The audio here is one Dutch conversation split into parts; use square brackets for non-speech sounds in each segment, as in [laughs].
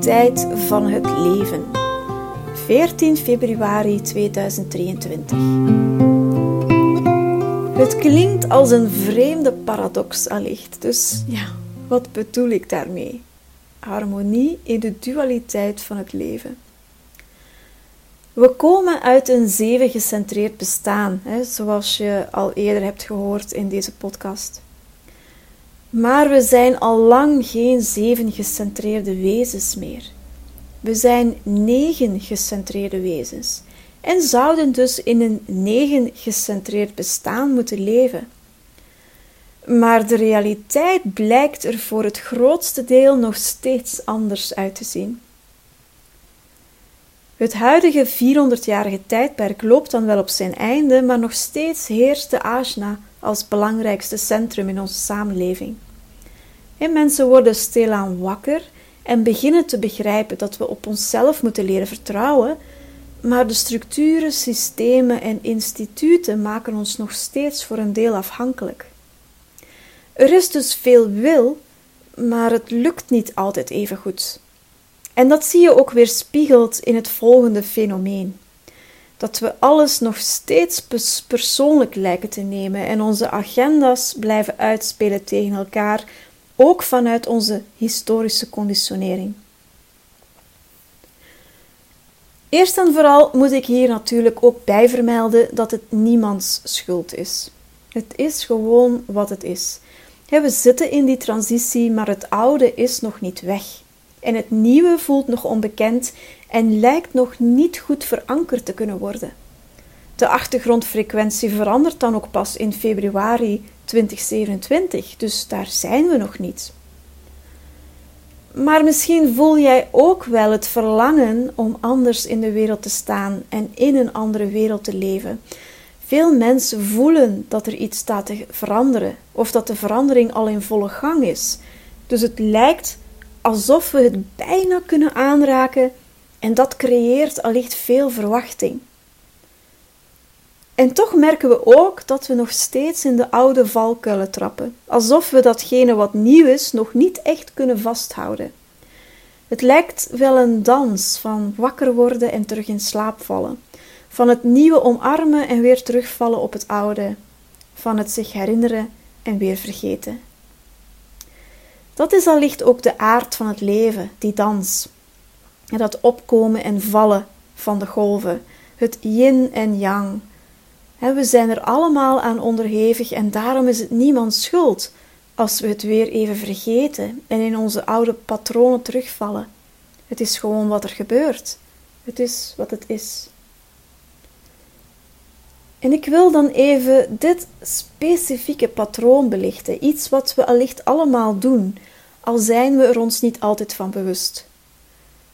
dualiteit van het leven. 14 februari 2023. Het klinkt als een vreemde paradox allicht, dus ja, wat bedoel ik daarmee? Harmonie in de dualiteit van het leven. We komen uit een zeven gecentreerd bestaan, hè, zoals je al eerder hebt gehoord in deze podcast. Maar we zijn al lang geen zeven gecentreerde wezens meer. We zijn negen gecentreerde wezens en zouden dus in een negen gecentreerd bestaan moeten leven. Maar de realiteit blijkt er voor het grootste deel nog steeds anders uit te zien. Het huidige 400-jarige tijdperk loopt dan wel op zijn einde, maar nog steeds heerst de ajna als belangrijkste centrum in onze samenleving. En mensen worden stilaan wakker en beginnen te begrijpen dat we op onszelf moeten leren vertrouwen, maar de structuren, systemen en instituten maken ons nog steeds voor een deel afhankelijk. Er is dus veel wil, maar het lukt niet altijd even goed. En dat zie je ook weer spiegeld in het volgende fenomeen. Dat we alles nog steeds persoonlijk lijken te nemen en onze agenda's blijven uitspelen tegen elkaar, ook vanuit onze historische conditionering. Eerst en vooral moet ik hier natuurlijk ook bij vermelden dat het niemands schuld is. Het is gewoon wat het is. We zitten in die transitie, maar het oude is nog niet weg. En het nieuwe voelt nog onbekend en lijkt nog niet goed verankerd te kunnen worden. De achtergrondfrequentie verandert dan ook pas in februari 2027, dus daar zijn we nog niet. Maar misschien voel jij ook wel het verlangen om anders in de wereld te staan en in een andere wereld te leven. Veel mensen voelen dat er iets staat te veranderen of dat de verandering al in volle gang is. Dus het lijkt alsof we het bijna kunnen aanraken en dat creëert allicht veel verwachting. En toch merken we ook dat we nog steeds in de oude valkuilen trappen, alsof we datgene wat nieuw is nog niet echt kunnen vasthouden. Het lijkt wel een dans van wakker worden en terug in slaap vallen, van het nieuwe omarmen en weer terugvallen op het oude, van het zich herinneren en weer vergeten. Dat is allicht ook de aard van het leven, die dans. Dat opkomen en vallen van de golven, het yin en yang. We zijn er allemaal aan onderhevig en daarom is het niemands schuld als we het weer even vergeten en in onze oude patronen terugvallen. Het is gewoon wat er gebeurt. Het is wat het is. En ik wil dan even dit specifieke patroon belichten, iets wat we allicht allemaal doen, al zijn we er ons niet altijd van bewust.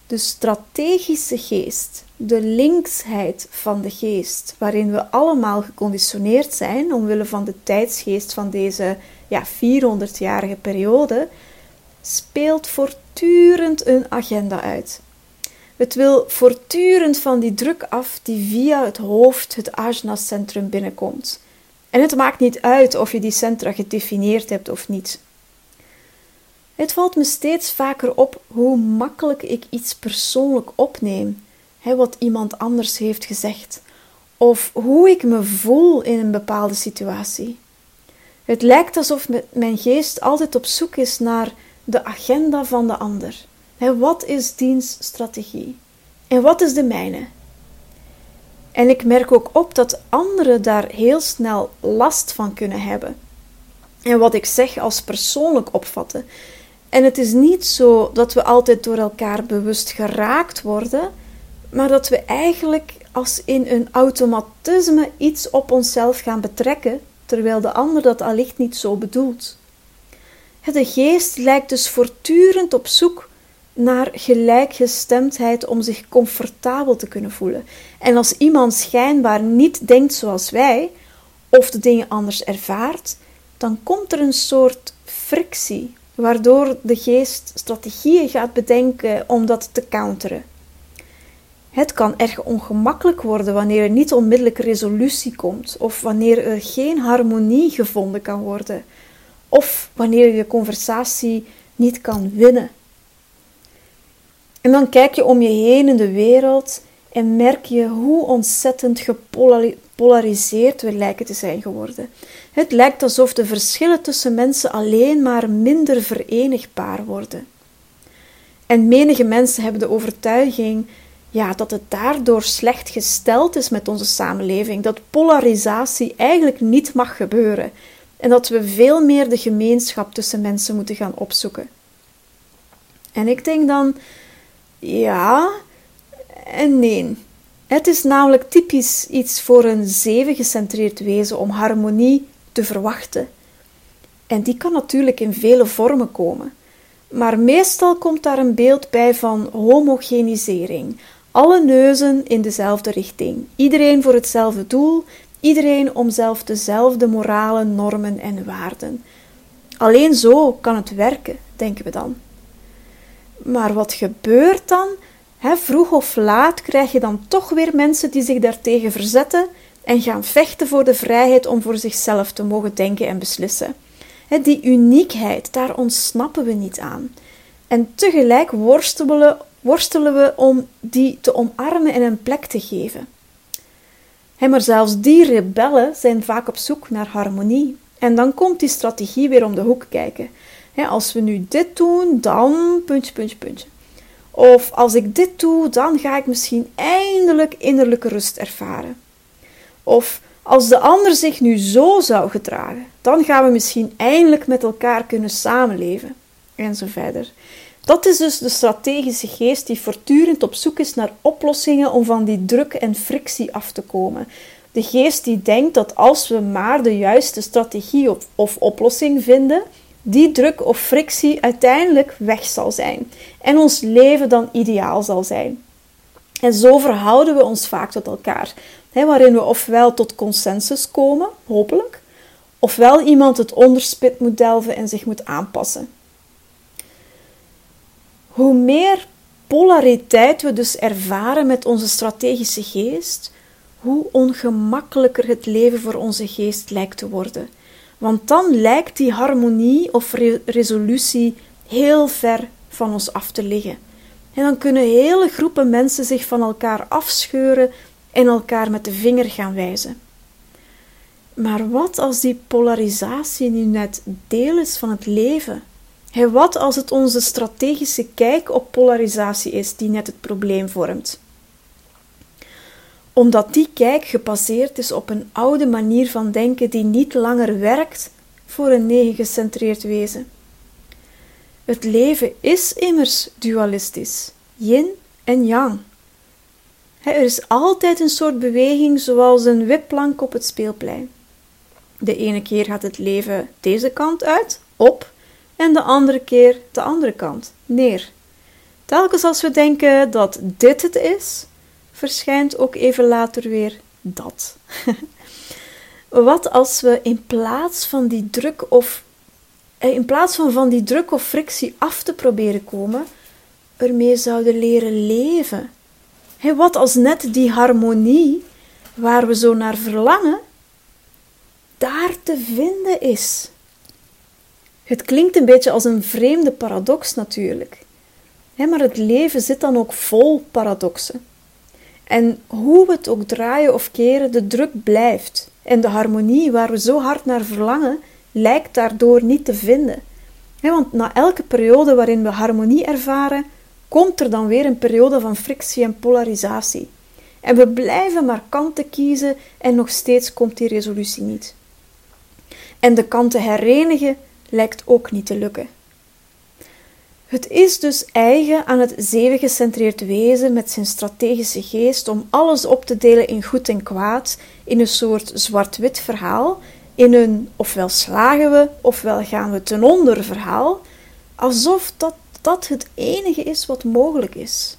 De strategische geest, de linksheid van de geest, waarin we allemaal geconditioneerd zijn omwille van de tijdsgeest van deze ja, 400-jarige periode, speelt voortdurend een agenda uit. Het wil voortdurend van die druk af die via het hoofd, het ajna-centrum binnenkomt. En het maakt niet uit of je die centra gedefinieerd hebt of niet. Het valt me steeds vaker op hoe makkelijk ik iets persoonlijk opneem, hè, wat iemand anders heeft gezegd, of hoe ik me voel in een bepaalde situatie. Het lijkt alsof mijn geest altijd op zoek is naar de agenda van de ander. Hè, wat is diens strategie? En wat is de mijne? En ik merk ook op dat anderen daar heel snel last van kunnen hebben. En wat ik zeg als persoonlijk opvatten. En het is niet zo dat we altijd door elkaar bewust geraakt worden, maar dat we eigenlijk als in een automatisme iets op onszelf gaan betrekken, terwijl de ander dat allicht niet zo bedoelt. De geest lijkt dus voortdurend op zoek naar gelijkgestemdheid om zich comfortabel te kunnen voelen. En als iemand schijnbaar niet denkt zoals wij, of de dingen anders ervaart, dan komt er een soort frictie waardoor de geest strategieën gaat bedenken om dat te counteren. Het kan erg ongemakkelijk worden wanneer er niet onmiddellijk resolutie komt, of wanneer er geen harmonie gevonden kan worden, of wanneer je de conversatie niet kan winnen. En dan kijk je om je heen in de wereld en merk je hoe ontzettend gepolariseerd we lijken te zijn geworden. Het lijkt alsof de verschillen tussen mensen alleen maar minder verenigbaar worden. En menige mensen hebben de overtuiging ja, dat het daardoor slecht gesteld is met onze samenleving, dat polarisatie eigenlijk niet mag gebeuren en dat we veel meer de gemeenschap tussen mensen moeten gaan opzoeken. En ik denk dan, ja en nee. Het is namelijk typisch iets voor een zeven gecentreerd wezen om harmonie te verwachten. En die kan natuurlijk in vele vormen komen. Maar meestal komt daar een beeld bij van homogenisering. Alle neuzen in dezelfde richting. Iedereen voor hetzelfde doel. Iedereen om zelf dezelfde morale normen en waarden. Alleen zo kan het werken, denken we dan. Maar wat gebeurt dan? vroeg of laat krijg je dan toch weer mensen die zich daartegen verzetten en gaan vechten voor de vrijheid om voor zichzelf te mogen denken en beslissen. die uniekheid, daar ontsnappen we niet aan. En tegelijk worstelen, worstelen we om die te omarmen en een plek te geven. maar zelfs die rebellen zijn vaak op zoek naar harmonie. En dan komt die strategie weer om de hoek kijken. als we nu dit doen, dan. Of als ik dit doe, dan ga ik misschien eindelijk innerlijke rust ervaren. Of als de ander zich nu zo zou gedragen, dan gaan we misschien eindelijk met elkaar kunnen samenleven. En zo verder. Dat is dus de strategische geest die voortdurend op zoek is naar oplossingen om van die druk en frictie af te komen. De geest die denkt dat als we maar de juiste strategie of, of oplossing vinden, die druk of frictie uiteindelijk weg zal zijn en ons leven dan ideaal zal zijn. En zo verhouden we ons vaak tot elkaar, waarin we ofwel tot consensus komen, hopelijk, ofwel iemand het onderspit moet delven en zich moet aanpassen. Hoe meer polariteit we dus ervaren met onze strategische geest, hoe ongemakkelijker het leven voor onze geest lijkt te worden. Want dan lijkt die harmonie of resolutie heel ver van ons af te liggen. En dan kunnen hele groepen mensen zich van elkaar afscheuren en elkaar met de vinger gaan wijzen. Maar wat als die polarisatie nu net deel is van het leven? Hey, wat als het onze strategische kijk op polarisatie is die net het probleem vormt? Omdat die kijk gebaseerd is op een oude manier van denken die niet langer werkt voor een negengecentreerd wezen. Het leven is immers dualistisch, yin en yang. Er is altijd een soort beweging zoals een wipplank op het speelplein. De ene keer gaat het leven deze kant uit, op, en de andere keer de andere kant, neer. Telkens als we denken dat dit het is, verschijnt ook even later weer dat. [laughs] Wat als we in plaats van die druk of eh, in plaats van van die druk of frictie af te proberen komen, ermee zouden leren leven? Wat als net die harmonie waar we zo naar verlangen, daar te vinden is? Het klinkt een beetje als een vreemde paradox natuurlijk. maar het leven zit dan ook vol paradoxen. En hoe we het ook draaien of keren, de druk blijft. En de harmonie waar we zo hard naar verlangen, lijkt daardoor niet te vinden. want na elke periode waarin we harmonie ervaren, komt er dan weer een periode van frictie en polarisatie. En we blijven maar kanten kiezen en nog steeds komt die resolutie niet. En de kanten herenigen lijkt ook niet te lukken. Het is dus eigen aan het zevengecentreerd wezen met zijn strategische geest om alles op te delen in goed en kwaad, in een soort zwart-wit verhaal, in een ofwel slagen we ofwel gaan we ten onder verhaal, alsof dat, dat het enige is wat mogelijk is.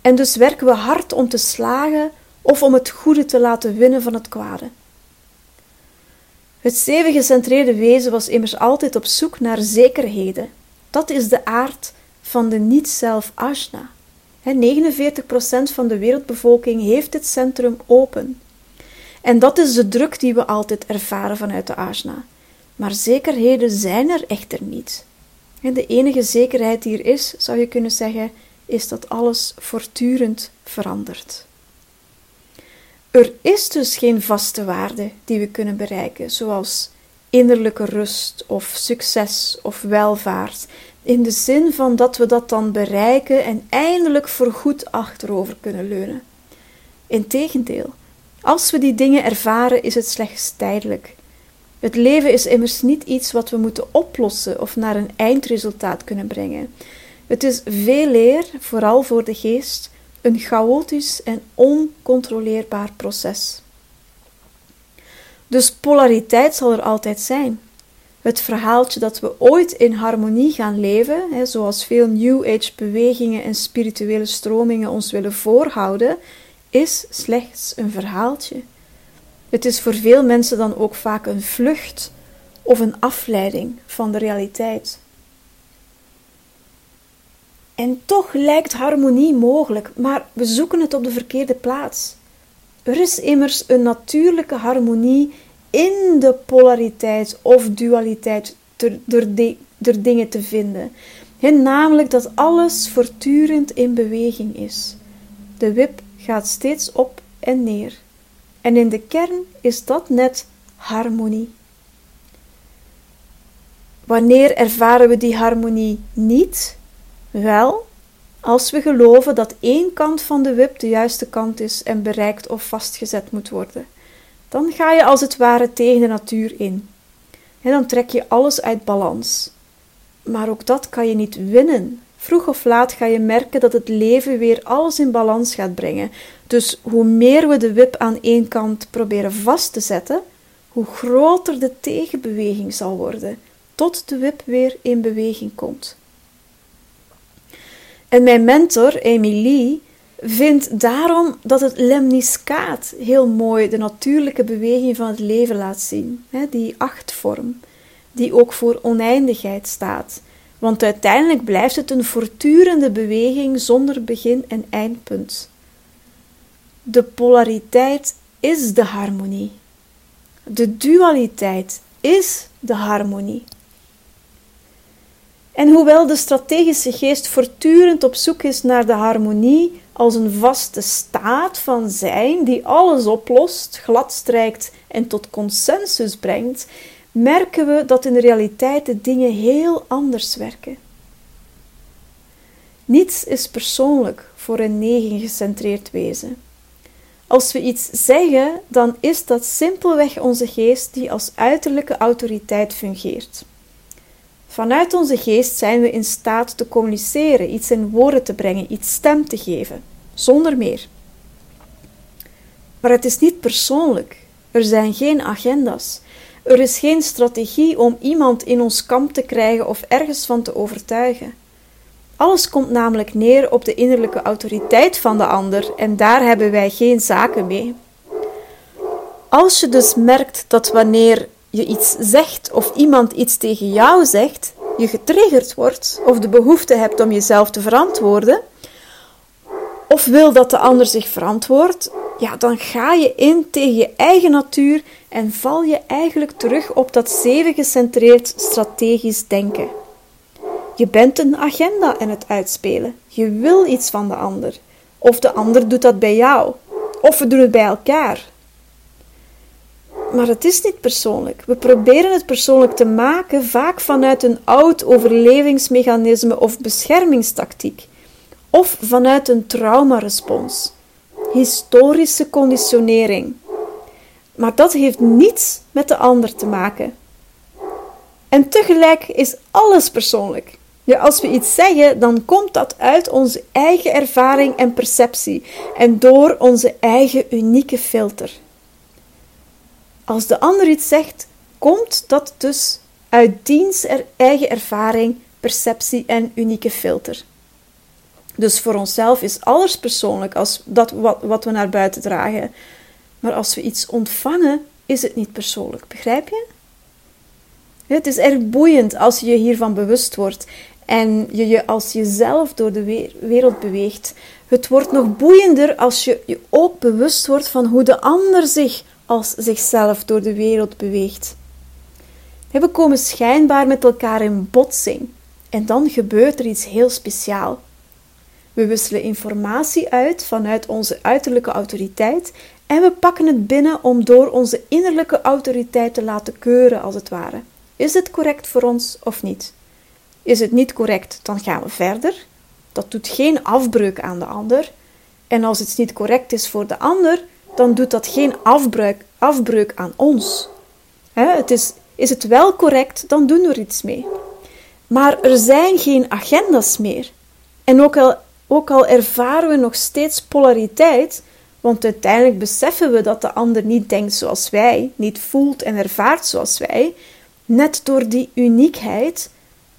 En dus werken we hard om te slagen of om het goede te laten winnen van het kwade. Het zevengecentreerde wezen was immers altijd op zoek naar zekerheden, dat is de aard van de niet-zelf Ashna. 49% van de wereldbevolking heeft dit centrum open. En dat is de druk die we altijd ervaren vanuit de Ashna. Maar zekerheden zijn er echter niet. De enige zekerheid die er is, zou je kunnen zeggen, is dat alles voortdurend verandert. Er is dus geen vaste waarde die we kunnen bereiken, zoals innerlijke rust of succes of welvaart, in de zin van dat we dat dan bereiken en eindelijk voorgoed achterover kunnen leunen. Integendeel, als we die dingen ervaren, is het slechts tijdelijk. Het leven is immers niet iets wat we moeten oplossen of naar een eindresultaat kunnen brengen. Het is veel eer, vooral voor de geest, een chaotisch en oncontroleerbaar proces. Dus polariteit zal er altijd zijn. Het verhaaltje dat we ooit in harmonie gaan leven, hè, zoals veel New Age bewegingen en spirituele stromingen ons willen voorhouden, is slechts een verhaaltje. Het is voor veel mensen dan ook vaak een vlucht of een afleiding van de realiteit. En toch lijkt harmonie mogelijk, maar we zoeken het op de verkeerde plaats. Er is immers een natuurlijke harmonie in de polariteit of dualiteit door, dingen te vinden. En namelijk dat alles voortdurend in beweging is. De wip gaat steeds op en neer. En in de kern is dat net harmonie. Wanneer ervaren we die harmonie niet? Wel, als we geloven dat één kant van de wip de juiste kant is en bereikt of vastgezet moet worden, dan ga je als het ware tegen de natuur in. En dan trek je alles uit balans. Maar ook dat kan je niet winnen. Vroeg of laat ga je merken dat het leven weer alles in balans gaat brengen. Dus hoe meer we de wip aan één kant proberen vast te zetten, hoe groter de tegenbeweging zal worden, tot de wip weer in beweging komt. En mijn mentor, Emilie, vindt daarom dat het lemniscaat heel mooi de natuurlijke beweging van het leven laat zien, die achtvorm, die ook voor oneindigheid staat. Want uiteindelijk blijft het een voortdurende beweging zonder begin en eindpunt. De polariteit is de harmonie. De dualiteit is de harmonie. En hoewel de strategische geest voortdurend op zoek is naar de harmonie als een vaste staat van zijn die alles oplost, gladstrijkt en tot consensus brengt, merken we dat in de realiteit de dingen heel anders werken. Niets is persoonlijk voor een negen gecentreerd wezen. Als we iets zeggen, dan is dat simpelweg onze geest die als uiterlijke autoriteit fungeert. Vanuit onze geest zijn we in staat te communiceren, iets in woorden te brengen, iets stem te geven, zonder meer. Maar het is niet persoonlijk. Er zijn geen agenda's. Er is geen strategie om iemand in ons kamp te krijgen of ergens van te overtuigen. Alles komt namelijk neer op de innerlijke autoriteit van de ander en daar hebben wij geen zaken mee. Als je dus merkt dat wanneer je iets zegt of iemand iets tegen jou zegt, je getriggerd wordt of de behoefte hebt om jezelf te verantwoorden, of wil dat de ander zich verantwoordt, ja, dan ga je in tegen je eigen natuur en val je eigenlijk terug op dat zeven gecentreerd strategisch denken. Je bent een agenda aan het uitspelen. Je wil iets van de ander. Of de ander doet dat bij jou. Of we doen het bij elkaar. Maar het is niet persoonlijk. We proberen het persoonlijk te maken, vaak vanuit een oud overlevingsmechanisme of beschermingstactiek, of vanuit een traumarespons, historische conditionering. Maar dat heeft niets met de ander te maken. En tegelijk is alles persoonlijk. Ja, als we iets zeggen, dan komt dat uit onze eigen ervaring en perceptie en door onze eigen unieke filter. Als de ander iets zegt, komt dat dus uit diens eigen ervaring, perceptie en unieke filter. Dus voor onszelf is alles persoonlijk als dat wat, wat we naar buiten dragen. Maar als we iets ontvangen, is het niet persoonlijk. Begrijp je? Het is erg boeiend als je je hiervan bewust wordt en je je als jezelf door de wereld beweegt. Het wordt nog boeiender als je je ook bewust wordt van hoe de ander zich als zichzelf door de wereld beweegt. We komen schijnbaar met elkaar in botsing en dan gebeurt er iets heel speciaals. We wisselen informatie uit vanuit onze uiterlijke autoriteit en we pakken het binnen om door onze innerlijke autoriteit te laten keuren, als het ware. Is het correct voor ons of niet? Is het niet correct, dan gaan we verder. Dat doet geen afbreuk aan de ander. En als iets niet correct is voor de ander, dan doet dat geen afbreuk, afbreuk aan ons. het is, is het wel correct, dan doen we er iets mee. Maar er zijn geen agenda's meer. En ook al, ook al ervaren we nog steeds polariteit, want uiteindelijk beseffen we dat de ander niet denkt zoals wij, niet voelt en ervaart zoals wij, net door die uniekheid.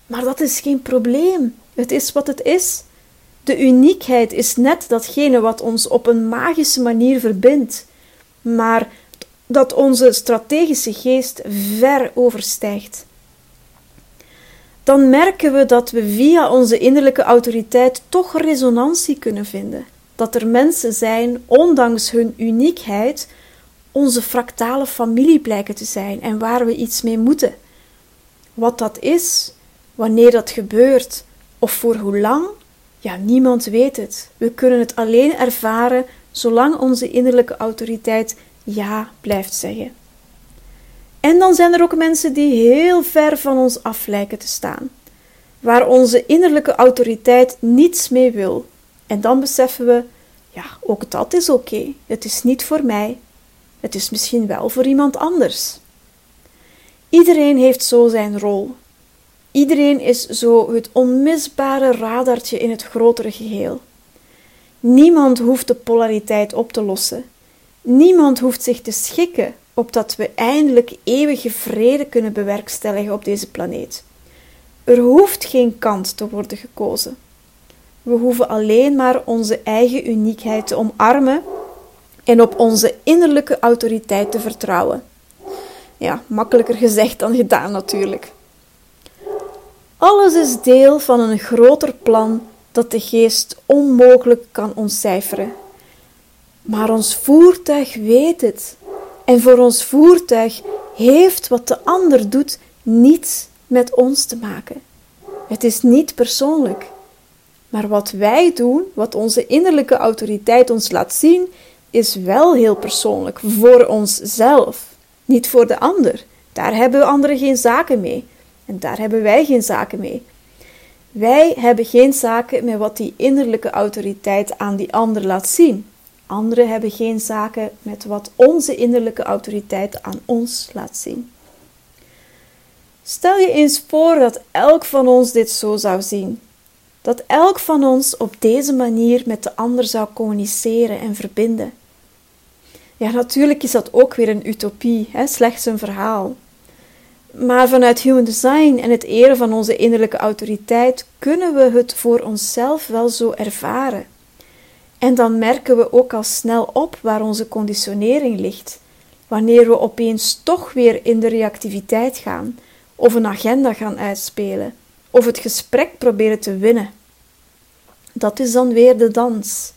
Maar dat is geen probleem. Het is wat het is. De uniekheid is net datgene wat ons op een magische manier verbindt, maar dat onze strategische geest ver overstijgt. Dan merken we dat we via onze innerlijke autoriteit toch resonantie kunnen vinden. Dat er mensen zijn, ondanks hun uniekheid, onze fractale familie blijken te zijn en waar we iets mee moeten. Wat dat is, wanneer dat gebeurt of voor hoe lang, ja, niemand weet het. We kunnen het alleen ervaren zolang onze innerlijke autoriteit ja blijft zeggen. En dan zijn er ook mensen die heel ver van ons af lijken te staan, waar onze innerlijke autoriteit niets mee wil. En dan beseffen we, ja, ook dat is oké. Het is niet voor mij. Het is misschien wel voor iemand anders. Iedereen heeft zo zijn rol. Iedereen is zo het onmisbare radartje in het grotere geheel. Niemand hoeft de polariteit op te lossen. Niemand hoeft zich te schikken opdat we eindelijk eeuwige vrede kunnen bewerkstelligen op deze planeet. Er hoeft geen kant te worden gekozen. We hoeven alleen maar onze eigen uniekheid te omarmen en op onze innerlijke autoriteit te vertrouwen. Ja, makkelijker gezegd dan gedaan natuurlijk. Alles is deel van een groter plan dat de geest onmogelijk kan ontcijferen. Maar ons voertuig weet het. En voor ons voertuig heeft wat de ander doet niets met ons te maken. Het is niet persoonlijk. Maar wat wij doen, wat onze innerlijke autoriteit ons laat zien, is wel heel persoonlijk voor onszelf, niet voor de ander. Daar hebben anderen geen zaken mee. En daar hebben wij geen zaken mee. Wij hebben geen zaken met wat die innerlijke autoriteit aan die ander laat zien. Anderen hebben geen zaken met wat onze innerlijke autoriteit aan ons laat zien. Stel je eens voor dat elk van ons dit zo zou zien. Dat elk van ons op deze manier met de ander zou communiceren en verbinden. Ja, natuurlijk is dat ook weer een utopie, hè? slechts een verhaal. Maar vanuit human design en het eren van onze innerlijke autoriteit kunnen we het voor onszelf wel zo ervaren. En dan merken we ook al snel op waar onze conditionering ligt, wanneer we opeens toch weer in de reactiviteit gaan, of een agenda gaan uitspelen, of het gesprek proberen te winnen. Dat is dan weer de dans.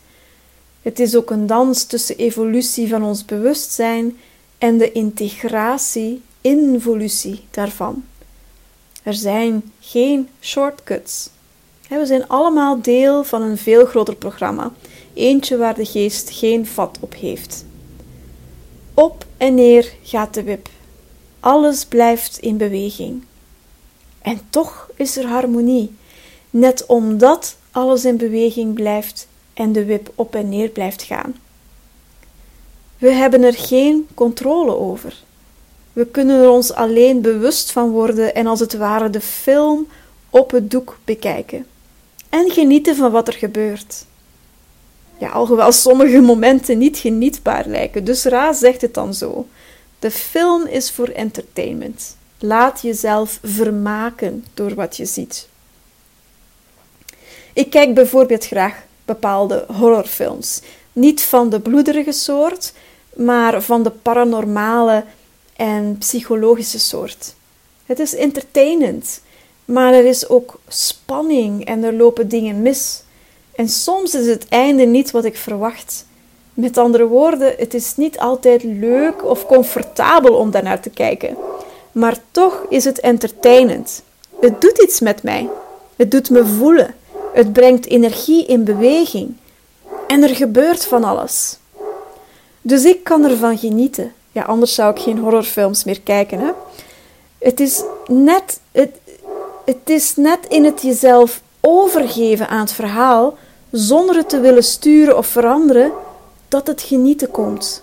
Het is ook een dans tussen evolutie van ons bewustzijn en de integratie involutie daarvan. Er zijn geen shortcuts. We zijn allemaal deel van een veel groter programma, eentje waar de geest geen vat op heeft. Op en neer gaat de wip. Alles blijft in beweging. En toch is er harmonie, net omdat alles in beweging blijft en de wip op en neer blijft gaan. We hebben er geen controle over. We kunnen er ons alleen bewust van worden en als het ware de film op het doek bekijken. En genieten van wat er gebeurt. Ja, alhoewel sommige momenten niet genietbaar lijken, dus Ra zegt het dan zo. De film is voor entertainment. Laat jezelf vermaken door wat je ziet. Ik kijk bijvoorbeeld graag bepaalde horrorfilms. Niet van de bloederige soort, maar van de paranormale en psychologische soort. Het is entertainend, maar er is ook spanning en er lopen dingen mis. En soms is het einde niet wat ik verwacht. Met andere woorden, het is niet altijd leuk of comfortabel om daarnaar te kijken. Maar toch is het entertainend. Het doet iets met mij. Het doet me voelen. Het brengt energie in beweging. En er gebeurt van alles. Dus ik kan ervan genieten. Ja, anders zou ik geen horrorfilms meer kijken. Hè? Het, is net, het, het is net in het jezelf overgeven aan het verhaal, zonder het te willen sturen of veranderen, dat het genieten komt.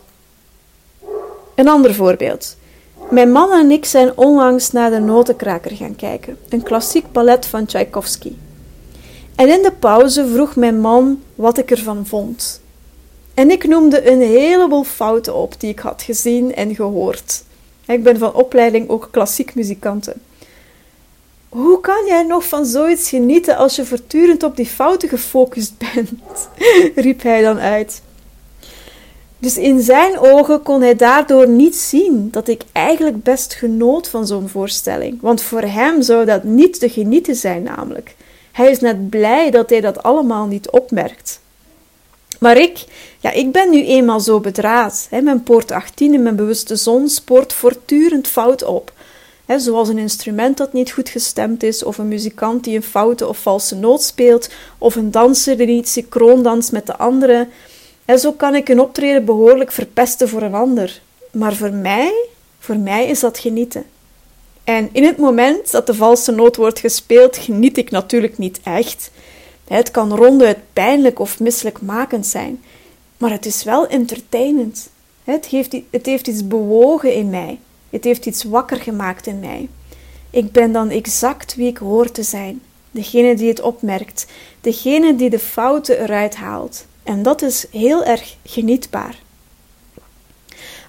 Een ander voorbeeld. Mijn man en ik zijn onlangs naar de Notenkraker gaan kijken, een klassiek ballet van Tchaikovsky. En in de pauze vroeg mijn man wat ik ervan vond. En ik noemde een heleboel fouten op die ik had gezien en gehoord. Ik ben van opleiding ook klassiek muzikante. Hoe kan jij nog van zoiets genieten als je voortdurend op die fouten gefocust bent? [laughs] riep hij dan uit. Dus in zijn ogen kon hij daardoor niet zien dat ik eigenlijk best genoot van zo'n voorstelling. Want voor hem zou dat niet te genieten zijn, namelijk. Hij is net blij dat hij dat allemaal niet opmerkt. Maar ik, ja, ik ben nu eenmaal zo bedraad. Hè. Mijn poort 18 in mijn bewuste zon spoort voortdurend fout op. Zoals een instrument dat niet goed gestemd is, of een muzikant die een foute of valse noot speelt, of een danser die niet synchroon danst met de anderen. En zo kan ik een optreden behoorlijk verpesten voor een ander. Maar voor mij, voor mij is dat genieten. En in het moment dat de valse noot wordt gespeeld, geniet ik natuurlijk niet echt. Het kan ronduit pijnlijk of misselijkmakend zijn, maar het is wel entertainend. Het heeft, het heeft iets bewogen in mij. Het heeft iets wakker gemaakt in mij. Ik ben dan exact wie ik hoor te zijn. Degene die het opmerkt, degene die de fouten eruit haalt. En dat is heel erg genietbaar.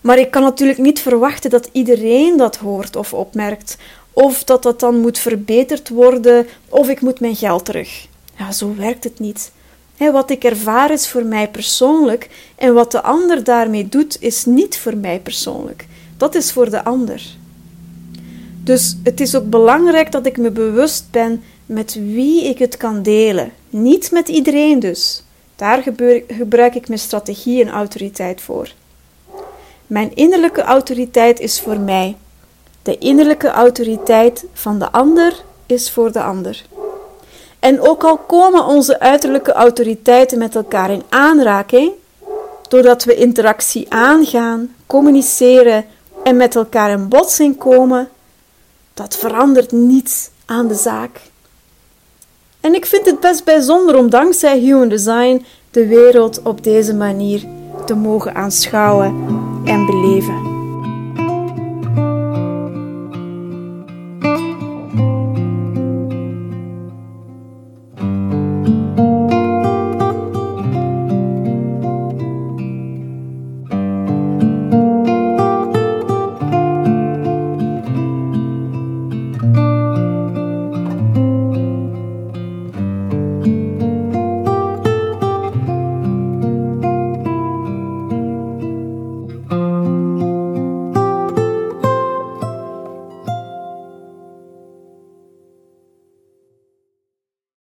Maar ik kan natuurlijk niet verwachten dat iedereen dat hoort of opmerkt, of dat dat dan moet verbeterd worden, of ik moet mijn geld terug. Ja, zo werkt het niet. wat ik ervaar is voor mij persoonlijk en wat de ander daarmee doet is niet voor mij persoonlijk. Dat is voor de ander. Dus het is ook belangrijk dat ik me bewust ben met wie ik het kan delen. Niet met iedereen dus. Daar gebruik ik mijn strategie en autoriteit voor. Mijn innerlijke autoriteit is voor mij. De innerlijke autoriteit van de ander is voor de ander. En ook al komen onze uiterlijke autoriteiten met elkaar in aanraking, doordat we interactie aangaan, communiceren en met elkaar in botsing komen, dat verandert niets aan de zaak. En ik vind het best bijzonder om dankzij Human Design de wereld op deze manier te mogen aanschouwen en beleven.